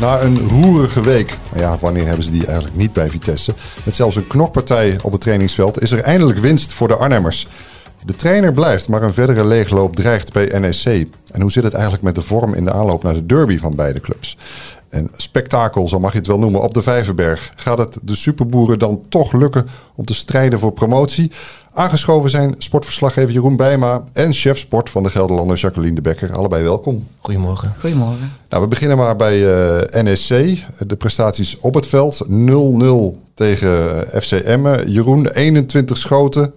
Na een roerige week, nou ja, wanneer hebben ze die eigenlijk niet bij Vitesse? Met zelfs een knokpartij op het trainingsveld is er eindelijk winst voor de Arnhemmers. De trainer blijft, maar een verdere leegloop dreigt bij NEC. En hoe zit het eigenlijk met de vorm in de aanloop naar de derby van beide clubs? En spektakel, zo mag je het wel noemen, op de Vijverberg. Gaat het de superboeren dan toch lukken om te strijden voor promotie? Aangeschoven zijn sportverslaggever Jeroen Bijma en chef sport van de Gelderlander Jacqueline de Bekker. Allebei welkom. Goedemorgen. Goedemorgen. Nou, we beginnen maar bij uh, NEC. De prestaties op het veld. 0-0 tegen FC Emmen. Jeroen, 21 schoten.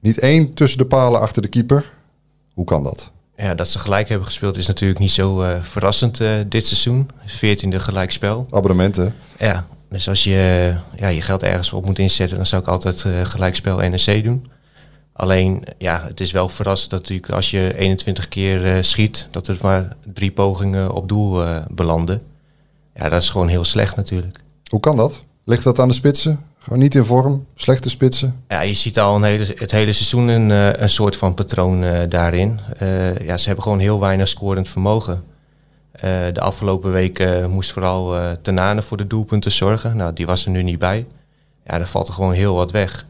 Niet één tussen de palen achter de keeper. Hoe kan dat? Ja, dat ze gelijk hebben gespeeld is natuurlijk niet zo uh, verrassend uh, dit seizoen. 14e gelijkspel. Abonnementen. Ja, dus als je ja, je geld ergens op moet inzetten, dan zou ik altijd uh, gelijkspel NEC doen. Alleen, ja, het is wel verrassend dat natuurlijk als je 21 keer schiet, dat er maar drie pogingen op doel belanden. Ja, dat is gewoon heel slecht natuurlijk. Hoe kan dat? Ligt dat aan de spitsen? Gewoon niet in vorm, slechte spitsen. Ja, je ziet al een hele, het hele seizoen een, uh, een soort van patroon uh, daarin. Uh, ja, ze hebben gewoon heel weinig scorend vermogen. de afgelopen weken moest vooral Tenane voor de doelpunten zorgen. Nou, die was er nu niet bij. Ja, er valt er gewoon heel wat weg.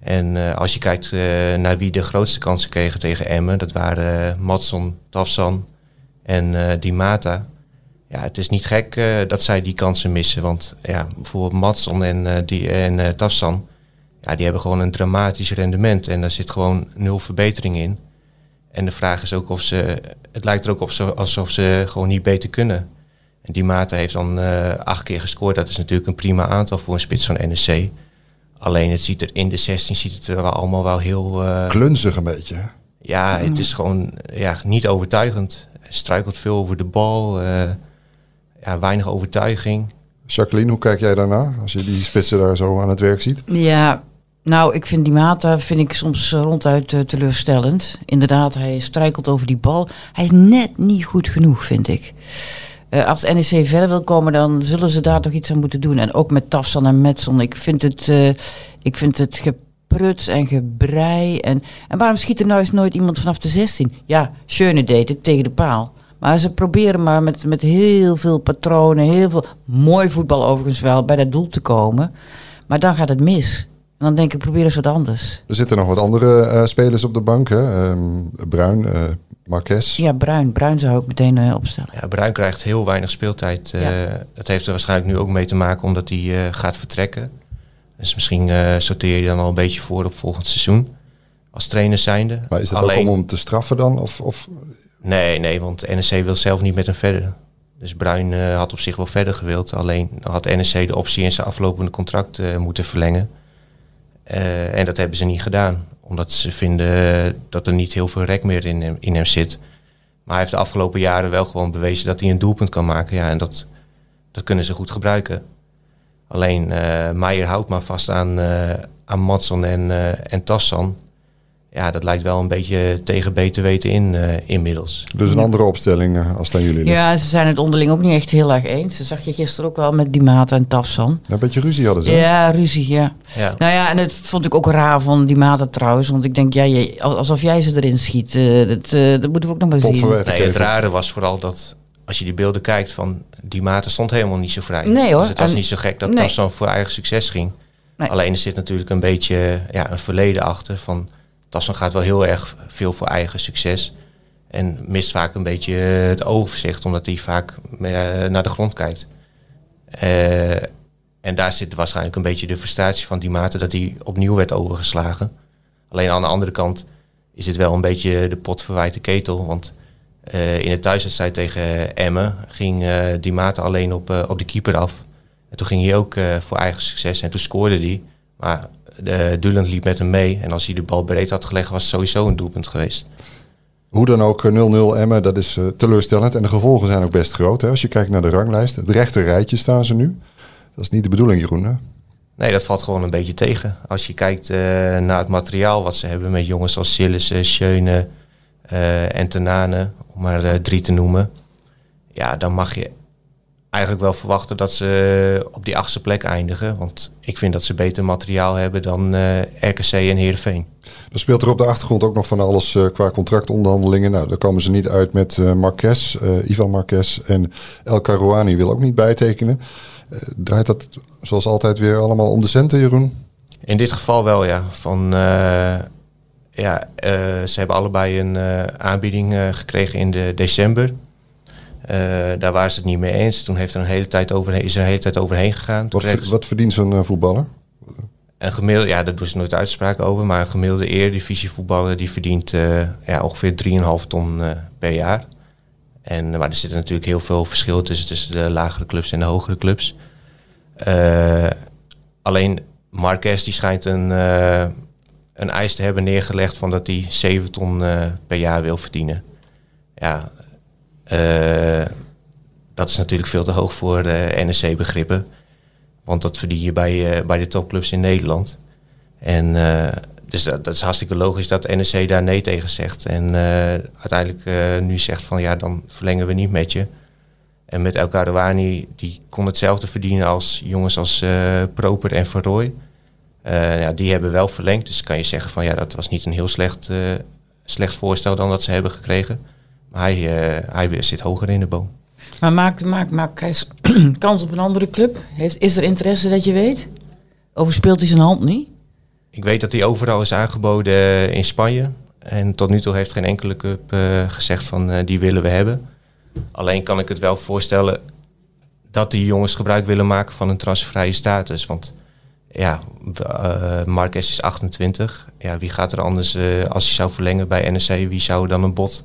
En als je kijkt naar wie de grootste kansen kregen tegen Emmen, dat waren Matson, Tafsan en Di Mata ja, het is niet gek uh, dat zij die kansen missen. Want ja, bijvoorbeeld Matson en, uh, die, en uh, Tafsan, ja, die hebben gewoon een dramatisch rendement. En daar zit gewoon nul verbetering in. En de vraag is ook of ze, het lijkt er ook op alsof ze gewoon niet beter kunnen. En die Mate heeft dan acht keer gescoord. Dat is natuurlijk een prima aantal voor een spits van NEC. Alleen het ziet er in de 16 ziet het er wel allemaal wel heel... Klunzig een beetje. Ja, het is gewoon ja, niet overtuigend. Hij struikelt veel over de bal ja, weinig overtuiging. Jacqueline, hoe kijk jij daarna als je die spitsen daar zo aan het werk ziet? Ja, nou, ik vind die Mata vind ik soms ronduit uh, teleurstellend. Inderdaad, hij struikelt over die bal. Hij is net niet goed genoeg, vind ik. Uh, als NEC verder wil komen, dan zullen ze daar toch iets aan moeten doen. En ook met Tafsan en Metson. Ik vind het, uh, ik vind het gepruts en gebrei. En, en waarom schiet er nou eens nooit iemand vanaf de 16? Ja, Schöne deed het tegen de paal. Maar ze proberen maar met, met heel veel patronen, heel veel mooi voetbal overigens wel, bij dat doel te komen. Maar dan gaat het mis. En dan denk ik, probeer eens wat anders. Er zitten nog wat andere uh, spelers op de bank. Hè? Um, Bruin, uh, Marques. Ja, Bruin. Bruin zou ik meteen uh, opstellen. Ja, Bruin krijgt heel weinig speeltijd. Ja. Dat heeft er waarschijnlijk nu ook mee te maken omdat hij gaat vertrekken. Dus misschien sorteer je dan al een beetje voor op volgend seizoen. Als trainer zijnde. Maar is het Alleen... ook om hem te straffen dan? Of, of Nee, nee, want NEC wil zelf niet met hem verder. Dus Bruin uh, had op zich wel verder gewild. Alleen had NEC de optie in zijn aflopende contract uh, moeten verlengen. Uh, en dat hebben ze niet gedaan. Omdat ze vinden dat er niet heel veel rek meer in, in hem zit. Maar hij heeft de afgelopen jaren wel gewoon bewezen dat hij een doelpunt kan maken. Ja, en dat, dat kunnen ze goed gebruiken. Alleen Meijer houdt maar vast aan, aan Matson en, en Tassan ja, dat lijkt wel een beetje tegen beter weten in uh, inmiddels. Dus een andere opstelling uh, als dan jullie? Ja, ze zijn het onderling ook niet echt heel erg eens. Dat zag je gisteren ook wel met die Mata en Tafsan. een beetje ruzie hadden ze. Ja, ruzie, ja. ja. Nou ja, en dat vond ik ook raar van die Mata trouwens. Want ik denk, ja, je, alsof jij ze erin schiet. Uh, dat, dat moeten we ook nog maar zien. Nee, het rare was vooral dat als je die beelden kijkt van die Mata stond helemaal niet zo vrij. Nee hoor. Dus het was niet zo gek dat nee. Tafsan voor eigen succes ging. Nee. Alleen er zit natuurlijk een beetje ja, een verleden achter van Tassan gaat wel heel erg veel voor eigen succes. En mist vaak een beetje het overzicht, omdat hij vaak uh, naar de grond kijkt. Uh, en daar zit waarschijnlijk een beetje de frustratie van die mate dat hij opnieuw werd overgeslagen. Alleen aan de andere kant is het wel een beetje de pot verwijte ketel. Want uh, in de thuiswedstrijd tegen Emmen ging die mate alleen op, op de keeper af. En toen ging hij ook voor eigen succes en toen scoorde hij. Maar de Duland liep met hem mee. En als hij de bal breed had gelegd, was het sowieso een doelpunt geweest. Hoe dan ook, 0-0 eh, Emmen, dat is uh, teleurstellend. En de gevolgen zijn ook best groot. Hè? Als je kijkt naar de ranglijst. Het rechte rijtje staan ze nu. Dat is niet de bedoeling, Jeroen. Hè? Nee, dat valt gewoon een beetje tegen. Als je kijkt uh, naar het materiaal wat ze hebben met jongens als Sillissen, Schöne uh, en Tenane, om maar drie te noemen. Ja, dan mag je eigenlijk wel verwachten dat ze op die achtste plek eindigen. Want ik vind dat ze beter materiaal hebben dan eh, RKC en Heerenveen. Er speelt er op de achtergrond ook nog van alles eh, qua contractonderhandelingen. Nou, daar komen ze niet uit met uh, Marquez, Ivan Marquez en El Karouani wil ook niet bijtekenen. draait dat zoals altijd weer allemaal om de centen, Jeroen? In dit geval wel, ja. Van, ja ze hebben allebei een aanbieding gekregen in de december. Uh, daar waren ze het niet mee eens. Toen heeft er een hele tijd overheen, is er een hele tijd overheen gegaan. Wat, wat verdient zo'n uh, voetballer? Een gemiddelde, ja, daar doen ze nooit uitspraken over. Maar een gemiddelde eredivisie voetballer die verdient uh, ja, ongeveer 3,5 ton per jaar. En, maar er zit natuurlijk heel veel verschil tussen, tussen de lagere clubs en de hogere clubs. alleen Marquez die schijnt een, een eis te hebben neergelegd van dat hij 7 ton per jaar wil verdienen. Ja, dat is natuurlijk veel te hoog voor de NEC-begrippen. Want dat verdien je bij, uh, bij de topclubs in Nederland. En uh, dus dat, is hartstikke logisch dat NEC daar nee tegen zegt. En uiteindelijk nu zegt van ja, dan verlengen we niet met je. En met El Karouani, die kon hetzelfde verdienen als jongens als Proper en Van Rooij. ja, die hebben wel verlengd. Dus kan je zeggen van ja, dat was niet een heel slecht, slecht voorstel dan dat ze hebben gekregen. Hij, uh, hij zit hoger in de boom. Maar maakt, maakt hij kans op een andere club? Is, is er interesse dat je weet? Overspeelt hij zijn hand niet? Ik weet dat hij overal is aangeboden eh, in Spanje. En tot nu toe heeft geen enkele club uh, gezegd van uh, die willen we hebben. Alleen kan ik het wel voorstellen dat die jongens gebruik willen maken van een transfervrije status. Want ja, uh, Marquez is 28. Ja, wie gaat er anders, als hij zou verlengen bij NEC, wie zou dan een bot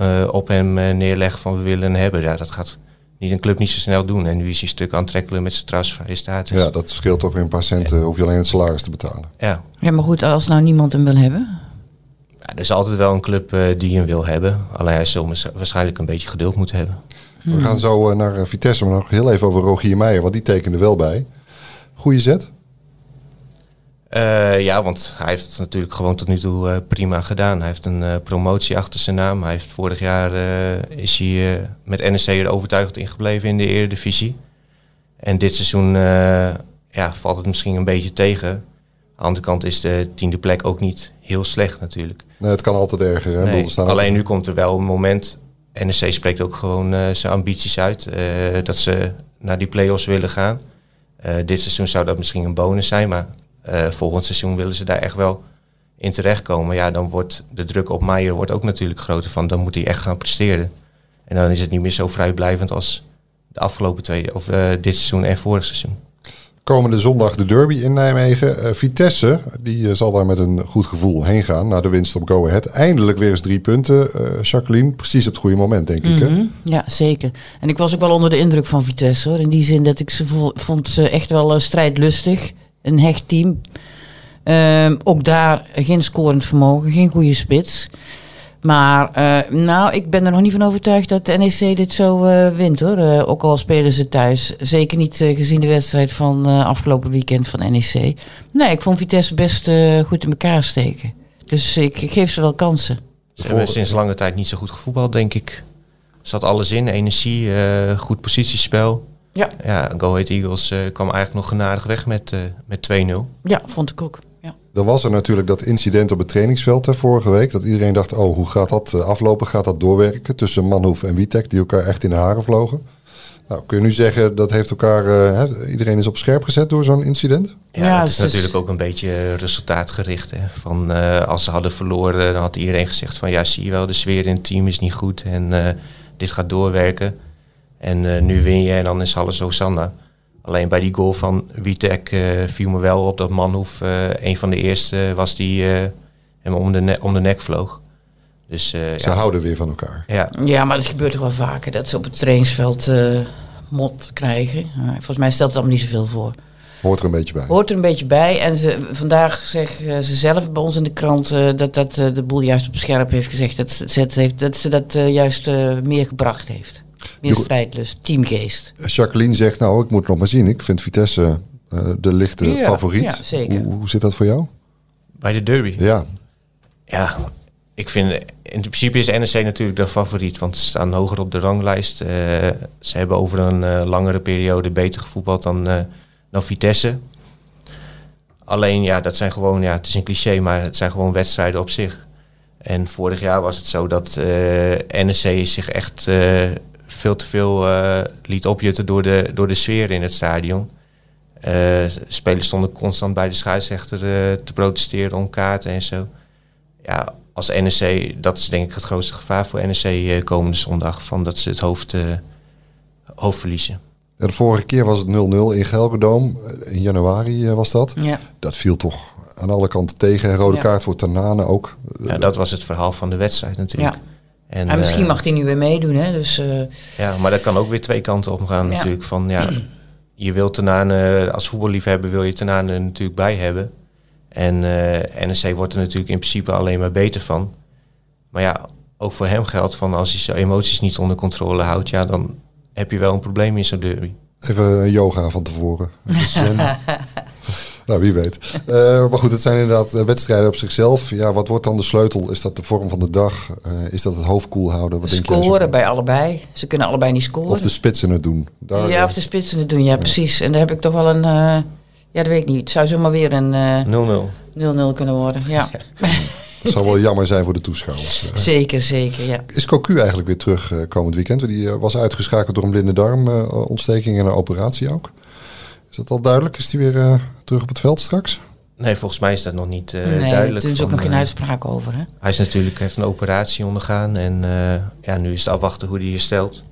uh, op hem uh, neerleggen van we willen hem hebben. Ja, dat gaat niet een club niet zo snel doen. En nu is hij stuk aantrekkelijk met zijn transfervrije status. Ja, dat scheelt toch weer een paar centen. Ja. Hoef je alleen het salaris te betalen. Ja. ja, maar goed, als nou niemand hem wil hebben? Ja, er is altijd wel een club uh, die hem wil hebben. Alleen hij zal waarschijnlijk een beetje geduld moeten hebben. Hmm. We gaan zo naar Vitesse, maar nog heel even over Rogier Meijer. Want die tekende wel bij. Goeie zet? Uh, ja, want hij heeft het natuurlijk gewoon tot nu toe uh, prima gedaan. Hij heeft een uh, promotie achter zijn naam. Hij heeft vorig jaar is hij met NEC er overtuigend ingebleven in de Eredivisie. En dit seizoen ja, valt het misschien een beetje tegen. Aan de andere kant is de tiende plek ook niet heel slecht natuurlijk. Nee, het kan altijd erger. Hè? Nee, alleen nu komt er wel een moment. NEC spreekt ook gewoon zijn ambities uit. dat ze naar die play-offs willen gaan. dit seizoen zou dat misschien een bonus zijn, maar uh, volgend seizoen willen ze daar echt wel in terechtkomen. Ja, dan wordt de druk op Meijer wordt ook natuurlijk groter van. Dan moet hij echt gaan presteren. En dan is het niet meer zo vrijblijvend als de afgelopen twee, of uh, dit seizoen en vorig seizoen. Komende zondag de derby in Nijmegen. Uh, Vitesse, die zal daar met een goed gevoel heen gaan naar de winst op Go Ahead. Eindelijk weer eens drie punten, Jacqueline. Precies op het goede moment, denk ik. Hè? Mhm. Ja, zeker. En ik was ook wel onder de indruk van Vitesse. Hoor. In die zin dat ik ze vond ze echt wel strijdlustig een hecht team. Um, ook daar geen scorend vermogen, geen goede spits. Maar uh, nou, ik ben er nog niet van overtuigd dat de NEC dit zo uh, wint hoor. Uh, ook al spelen ze thuis. Zeker niet gezien de wedstrijd van afgelopen weekend van NEC. Nee, ik vond Vitesse best goed in elkaar steken. Dus ik, ik, geef ze wel kansen. Ze hebben sinds lange tijd niet zo goed gevoetbald, denk ik. Er zat alles in, energie, goed positiespel. Ja. ja, Go Ahead Eagles uh, kwam eigenlijk nog genadig weg met, uh, met 2-0. Ja, vond ik ook. Ja. Dan was er natuurlijk dat incident op het trainingsveld hè, vorige week. Dat iedereen dacht, oh, hoe gaat dat uh, aflopen? Gaat dat doorwerken tussen Manhoef en Witek, die elkaar echt in de haren vlogen? Nou, kun je nu zeggen, dat heeft elkaar, hè, iedereen is op scherp gezet door zo'n incident? Ja, ja het is natuurlijk ook een beetje resultaatgericht. Hè. Van, als ze hadden verloren, dan had iedereen gezegd van, ja, zie je wel, de sfeer in het team is niet goed en dit gaat doorwerken. En uh, nu win je en dan is alles Hosanna. Alleen bij die goal van Witek uh, viel me wel op dat Manhoef uh, een van de eerste was die hem om de, om de nek vloog. Dus, ze ja. houden weer van elkaar. Ja. ja, maar dat gebeurt toch wel vaker dat ze op het trainingsveld mot krijgen. volgens mij stelt het allemaal niet zoveel voor. Hoort er een beetje bij. Hoort er een beetje bij. En ze, vandaag zeggen ze zelf bij ons in de krant dat, dat de boel juist op scherp heeft gezegd. Dat, ze, heeft, dat ze dat juist meer gebracht heeft. Meer strijdlust, teamgeest. Jacqueline zegt, nou, ik moet nog maar zien. Ik vind Vitesse uh, de lichte ja, favoriet. Ja, zeker. Hoe, hoe, zit dat voor jou? Bij de derby? Ja. Ja, ik vind in principe is NEC natuurlijk de favoriet, want ze staan hoger op de ranglijst. Eh, ze hebben over een eh, langere periode beter gevoetbald dan, eh, dan Vitesse. Alleen ja, dat zijn gewoon, ja, het is een cliché, maar het zijn gewoon wedstrijden op zich. En vorig jaar was het zo dat eh NEC zich echt eh, veel te veel eh, liet opjutten door de, door de sfeer in het stadion. Eh, spelers stonden constant bij de scheidsrechter eh, te protesteren om kaarten en zo. Ja, als NEC, dat is denk ik het grootste gevaar voor NEC eh, komende zondag, van dat ze het hoofd, eh, hoofd verliezen. Ja, de vorige keer was het 0-0 in Gelderdoom. In januari eh, was dat. Ja. Dat viel toch aan alle kanten tegen. Rode Ja. kaart voor Tanane ook. Ja, dat was het verhaal van de wedstrijd natuurlijk. Ja. En, En misschien eh, mag hij nu weer meedoen, hè? Dus eh, Ja, maar dat kan ook weer twee kanten op gaan Ja. natuurlijk. Van, ja, je wilt Tenane, als voetballiefhebber wil je Tenane er natuurlijk bij hebben. En eh NEC wordt er natuurlijk in principe alleen maar beter van. Maar ja, ook voor hem geldt van als hij zijn emoties niet onder controle houdt, ja, dan heb je wel een probleem in zo'n derby. Even yoga van tevoren. Nou, wie weet. Eh, maar goed, het zijn inderdaad eh, wedstrijden op zichzelf. Ja, wat wordt dan de sleutel? Is dat de vorm van de dag? Eh, is dat het hoofd koel houden? Wat denk jij, scoren bij allebei. Ze kunnen allebei niet scoren. Of de spitsen het doen? Daar, ja, of de spitsen het doen, ja, precies. En daar heb ik toch wel een... eh, ja, dat weet ik niet. Het zou zomaar weer een eh, 0-0. 0-0 kunnen worden. Ja, Het zal wel jammer zijn voor de toeschouwers. Zeker, zeker, ja. Is Cocu eigenlijk weer terug eh, komend weekend? Die was uitgeschakeld door een blinde darmontsteking en een operatie ook. Is dat al duidelijk? Is hij weer eh, terug op het veld straks? Nee, volgens mij is dat nog niet eh, nee, duidelijk. er is ook nog geen eh, uitspraak over, hè? Hij is natuurlijk, heeft een operatie ondergaan en eh, ja, nu is het afwachten hoe hij herstelt.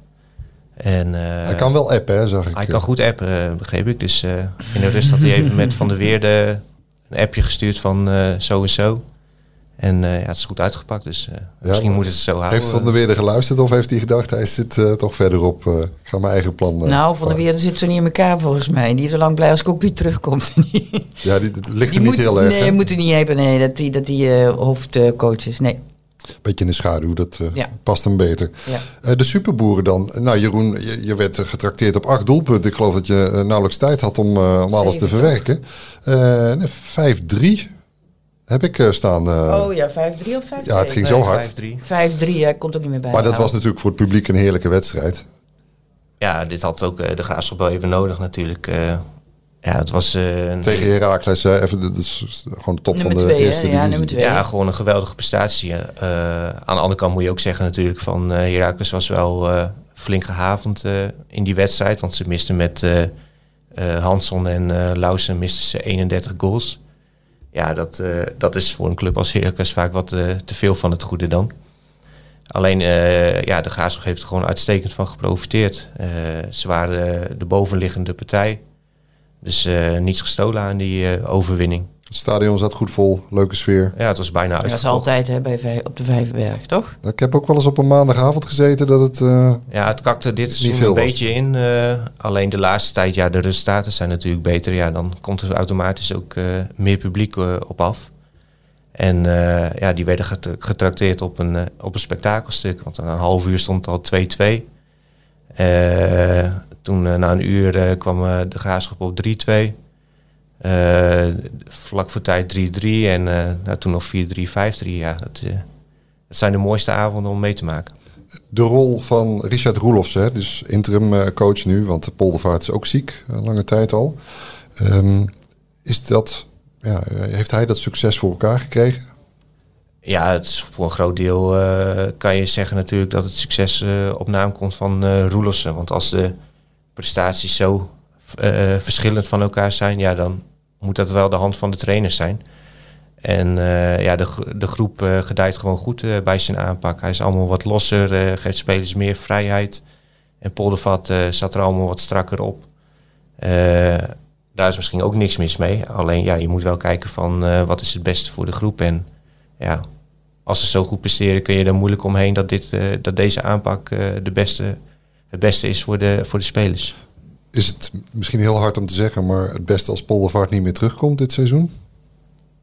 En, eh, hij kan wel appen, hè, zag ik. Hij kan goed appen, eh, begreep ik. Dus eh, in de rust had hij even met Van der Weerde een appje gestuurd van eh, zo en zo. En eh, ja, het is goed uitgepakt, dus eh, misschien moet het zo houden. Heeft Van der Weerde geluisterd of heeft hij gedacht... hij zit eh, toch verderop, eh, ik ga mijn eigen plan... eh, nou, Van der. Weerde zit zo niet in elkaar volgens mij. Die is al lang blij als Cocu terugkomt. die Ja, die, het ligt hem moet, niet heel erg. Nee, hè? je moet het niet hebben, nee, dat die, dat die eh, hoofdcoach is. Nee, Beetje in de schaduw, dat eh, Ja. past hem beter. ja. Eh, de superboeren dan. Nou, Jeroen, je, je werd getrakteerd op acht doelpunten. Ik geloof dat je nauwelijks tijd had om, eh, om alles te Zeven, verwerken. Eh, 5-3 heb ik eh, staan. eh, oh ja, 5-3 of 5-2? ja, het ging Nee, zo hard. 5-3. 5-3, ja, komt ook niet meer bij. Maar dat Nou, was natuurlijk voor het publiek een heerlijke wedstrijd. Ja, dit had ook eh, de Graafschap wel even nodig natuurlijk. eh. ja, het was een, Tegen Heracles, hè, even, dat is gewoon de top Nummer van de twee, eerste Ja, nummer twee. ja, gewoon een geweldige prestatie. eh. aan de andere kant moet je ook zeggen natuurlijk van eh Heracles was wel eh, flink gehavend eh, in die wedstrijd. Want ze misten met eh eh, Hansson en eh Lausen misten ze 31 goals. Ja, dat, eh, dat is voor een club als Heracles vaak wat eh, te veel van het goede dan. Alleen, eh, ja, de Graafschap heeft er gewoon uitstekend van geprofiteerd. Ze waren de bovenliggende partij. Dus niets gestolen aan die overwinning. Het stadion zat goed vol, leuke sfeer. Ja, het was bijna Dat is altijd hè, bij, op de Vijverberg, toch? Ik heb ook wel eens op een maandagavond gezeten dat het... eh, Ja, het kakte dit seizoen veel een was. beetje in. eh, alleen de laatste tijd, ja, de resultaten zijn natuurlijk beter. Ja, dan komt er automatisch ook eh, meer publiek op af. En eh, ja, die werden get- getrakteerd op een, op een spektakelstuk. Want na een half uur stond het al 2-2. Eh, toen na een uur kwam de graafschap op 3-2. Eh, vlak voor tijd 3-3 en eh, nou, toen nog 4-3, 5-3. Ja, dat, eh, dat zijn de mooiste avonden om mee te maken. de rol van Richard Roelofs, hè, dus interim coach nu, want Poldervaart is ook ziek, lange tijd al. Ehm, is dat, ja, heeft hij dat succes voor elkaar gekregen? Ja, het is voor een groot deel kan je zeggen natuurlijk dat het succes op naam komt van eh Roelofsen. Want als de prestaties zo verschillend van elkaar zijn, ja, dan moet dat wel de hand van de trainers zijn. En eh, ja, de, de groep eh, gedijt gewoon goed eh, bij zijn aanpak. Hij is allemaal wat losser, geeft spelers meer vrijheid. En Poldervat zat er allemaal wat strakker op. Daar is misschien ook niks mis mee. Alleen ja, je moet wel kijken van wat is het beste voor de groep. En ja, als ze zo goed presteren, kun je er moeilijk omheen dat, dit, dat deze aanpak de beste, het beste is voor de, voor de spelers. Is het misschien heel hard om te zeggen, maar het beste als Poldervaart niet meer terugkomt dit seizoen?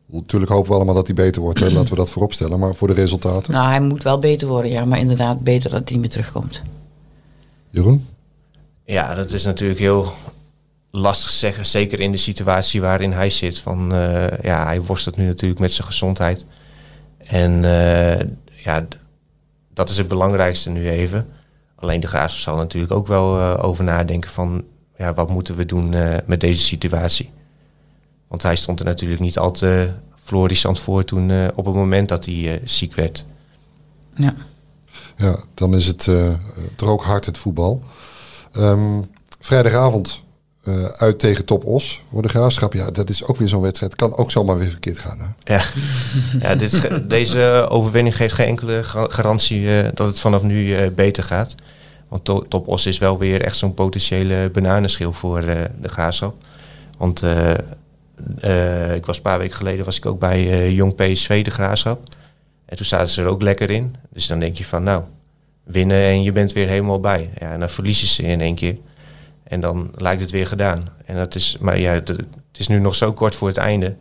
Natuurlijk hopen we allemaal dat hij beter wordt, hè, laten we dat voorop stellen. Maar voor de resultaten, Nou, hij moet wel beter worden, ja. Maar inderdaad, beter dat hij niet meer terugkomt. Jeroen? Ja, dat is natuurlijk heel lastig te zeggen. Zeker in de situatie waarin hij zit. Van, eh, ja, hij worstelt nu natuurlijk met zijn gezondheid. En eh, ja, dat is het belangrijkste nu even. Alleen de Graafschap zal natuurlijk ook wel eh, over nadenken van... Ja, wat moeten we doen eh, met deze situatie? Want hij stond er natuurlijk niet al te florissant voor toen eh, op het moment dat hij eh, ziek werd. Ja. Ja, dan is het eh toch ook hard het voetbal. Ehm, vrijdagavond eh, uit tegen Top Os voor de Graafschap. Ja, dat is ook weer zo'n wedstrijd. Kan ook zomaar weer verkeerd gaan. Hè? Ja, ja dit deze overwinning geeft geen enkele ga- garantie eh, dat het vanaf nu eh, beter gaat. Want to Top Os is wel weer echt zo'n potentiële bananenschil voor eh, de Graafschap. Want eh, eh, ik was een paar weken geleden was ik ook bij Jong PSV, de Graafschap. En toen zaten ze er ook lekker in. Dus dan denk je van nou, winnen en je bent weer helemaal bij. Ja, en dan verliezen ze in één keer. En dan lijkt het weer gedaan. En dat is, maar ja, het, is nu nog zo kort voor het einde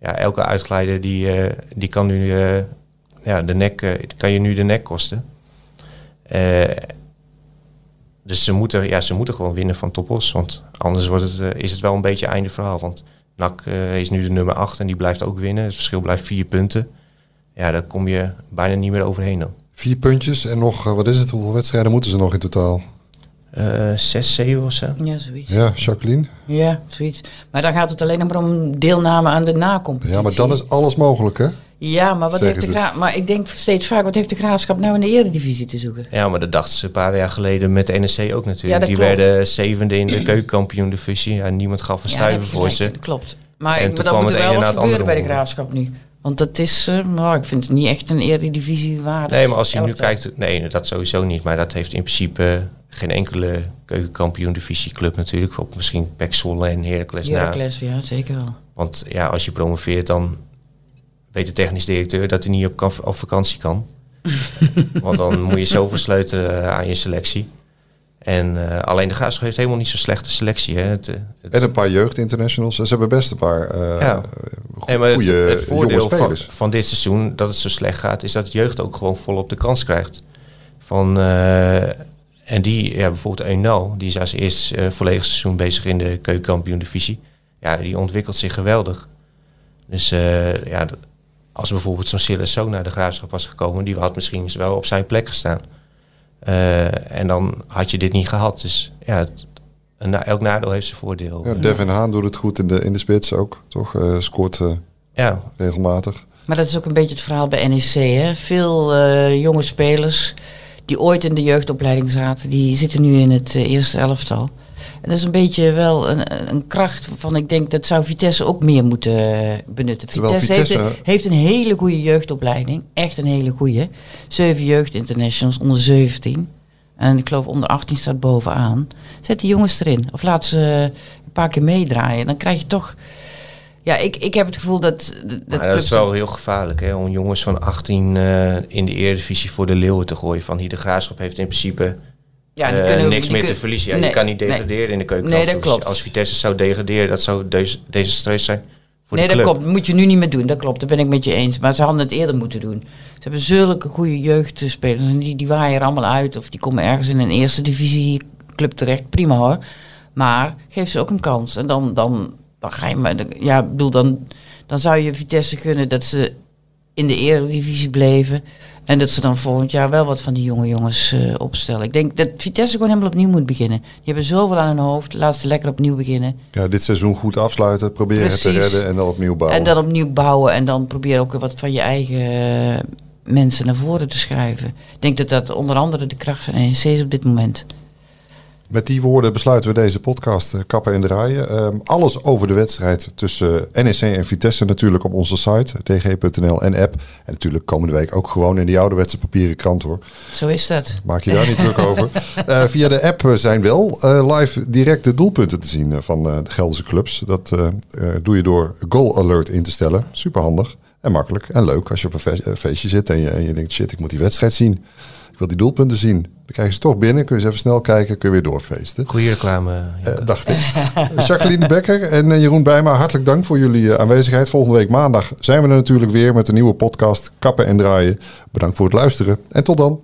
ja, elke uitglijder die, die kan nu ja, de nek, kan je nu de nek kosten. Dus ze moeten, ja, ze moeten gewoon winnen van Topos. Want anders wordt het, eh, is het wel een beetje einde verhaal. Want NAC eh, is nu de nummer 8 en die blijft ook winnen. Het verschil blijft vier punten. Ja, daar kom je bijna niet meer overheen dan. Vier puntjes en nog, eh, wat is het? Hoeveel wedstrijden moeten ze nog in totaal? Eh zes, zeven of zo. ja, zoiets. Ja, Jacqueline? Ja, zoiets. Maar dan gaat het alleen nog maar om deelname aan de nacompetitie. Ja, maar dan is alles mogelijk, hè? Ja, maar, wat heeft de ze. gra- maar ik denk steeds vaak, wat heeft de graafschap nou in de eredivisie te zoeken? Ja, maar dat dachten ze een paar jaar geleden met de NEC ook natuurlijk. Ja, dat die klopt. werden zevende in de keukenkampioen divisie. Ja, niemand gaf een Ja, voor ze. in, Klopt. Maar, En ik, dan moet het er wel wat gebeuren bij de andere graafschap nu. Want dat is, eh, nou, ik vind het niet echt een eredivisie waardig. Nee, maar als je nu kijkt, nee, dat sowieso niet. Maar dat heeft in principe geen enkele keukenkampioen divisieclub natuurlijk. Op misschien Pek Zwolle en Heracles na. Heracles, ja, zeker wel. Want ja, als je promoveert, dan weet de technisch directeur dat hij niet op, kan- op vakantie kan. Want dan moet je zoveel sleutelen eh, aan je selectie. En eh, alleen de Graafschap heeft helemaal niet zo'n slechte selectie. Hè. Het, eh, het- En een paar jeugdinternationals. Ze hebben best een paar eh Ja. Nee, het, goede het jonge voordeel van, spelers. van dit seizoen, dat het zo slecht gaat, is dat de jeugd ook gewoon volop de kans krijgt. Van, eh, en die, ja, bijvoorbeeld Eunal, die is als eerst eh volledig seizoen bezig in de keukenkampioen divisie. Ja, die ontwikkelt zich geweldig. Dus eh, ja, als bijvoorbeeld zo'n Silas zo naar de graafschap was gekomen, die had misschien wel op zijn plek gestaan. Eh, en dan had je dit niet gehad. Dus ja, het, een na- elk nadeel heeft zijn voordeel. Ja, Devin Haan doet het goed in de, in de spits ook, toch? Eh, scoort eh, ja, regelmatig. Maar dat is ook een beetje het verhaal bij NEC. Hè? Veel eh, jonge spelers die ooit in de jeugdopleiding zaten, die zitten nu in het eerste elftal. En dat is een beetje wel een, een kracht van, ik denk dat zou Vitesse ook meer moeten benutten. Terwijl Vitesse, heeft, een, heeft een hele goede jeugdopleiding, echt een hele goede. Zeven jeugdinternationals onder 17. En ik geloof onder 18 staat bovenaan. Zet die jongens erin. Of laat ze een paar keer meedraaien. Dan krijg je toch... Ja, ik, ik heb het gevoel dat... dat Maar dat is wel heel gevaarlijk, hè? Om jongens van 18 eh, in de Eredivisie voor de leeuwen te gooien. Van hier de graafschap heeft in principe Ja, die eh, niks die meer te verliezen. Ja, Nee, je kan niet nee. degraderen in de keuken. Nee, dat klopt. Als Vitesse zou degraderen, dat zou deus- desastreus zijn voor nee, de dat club. klopt. Dat moet je nu niet meer doen. Dat klopt, daar ben ik met je eens. Maar ze hadden het eerder moeten doen. Ze hebben zulke goede jeugdspelers. En die, die waaien er allemaal uit. Of die komen ergens in een eerste divisie club terecht. Prima hoor. Maar geef ze ook een kans. En dan, dan, dan ga je maar... Ja, bedoel, dan, dan zou je Vitesse gunnen dat ze in de eredivisie bleven. En dat ze dan volgend jaar wel wat van die jonge jongens eh, opstellen. Ik denk dat Vitesse gewoon helemaal opnieuw moet beginnen. Die hebben zoveel aan hun hoofd. Laat ze lekker opnieuw beginnen. Ja, dit seizoen goed afsluiten, proberen het te redden en dan opnieuw bouwen. En dan opnieuw bouwen en dan probeer ook wat van je eigen eh, mensen naar voren te schrijven. Ik denk dat dat onder andere de kracht van NEC is op dit moment. Met die woorden besluiten we deze podcast eh, kappen en draaien. Ehm, alles over de wedstrijd tussen eh, NEC en Vitesse natuurlijk op onze site, dg.nl en app. En natuurlijk komende week ook gewoon in die ouderwetse papieren krant hoor. Zo is dat. Maak je daar niet druk over. Eh, via de app zijn wel live direct de doelpunten te zien van de Gelderse clubs. Dat doe je door Goal Alert in te stellen. Super handig en makkelijk en leuk als je op een fe- feestje zit en je, en je denkt shit, ik moet die wedstrijd zien. Ik wil die doelpunten zien. Dan krijg je ze toch binnen, kun je ze even snel kijken, kun je weer doorfeesten. Goeie reclame. ja. Eh, dacht ik. Jacqueline Becker en eh, Jeroen Bijma, hartelijk dank voor jullie eh, aanwezigheid. Volgende week maandag zijn we er natuurlijk weer met een nieuwe podcast Kappen en Draaien. Bedankt voor het luisteren en tot dan.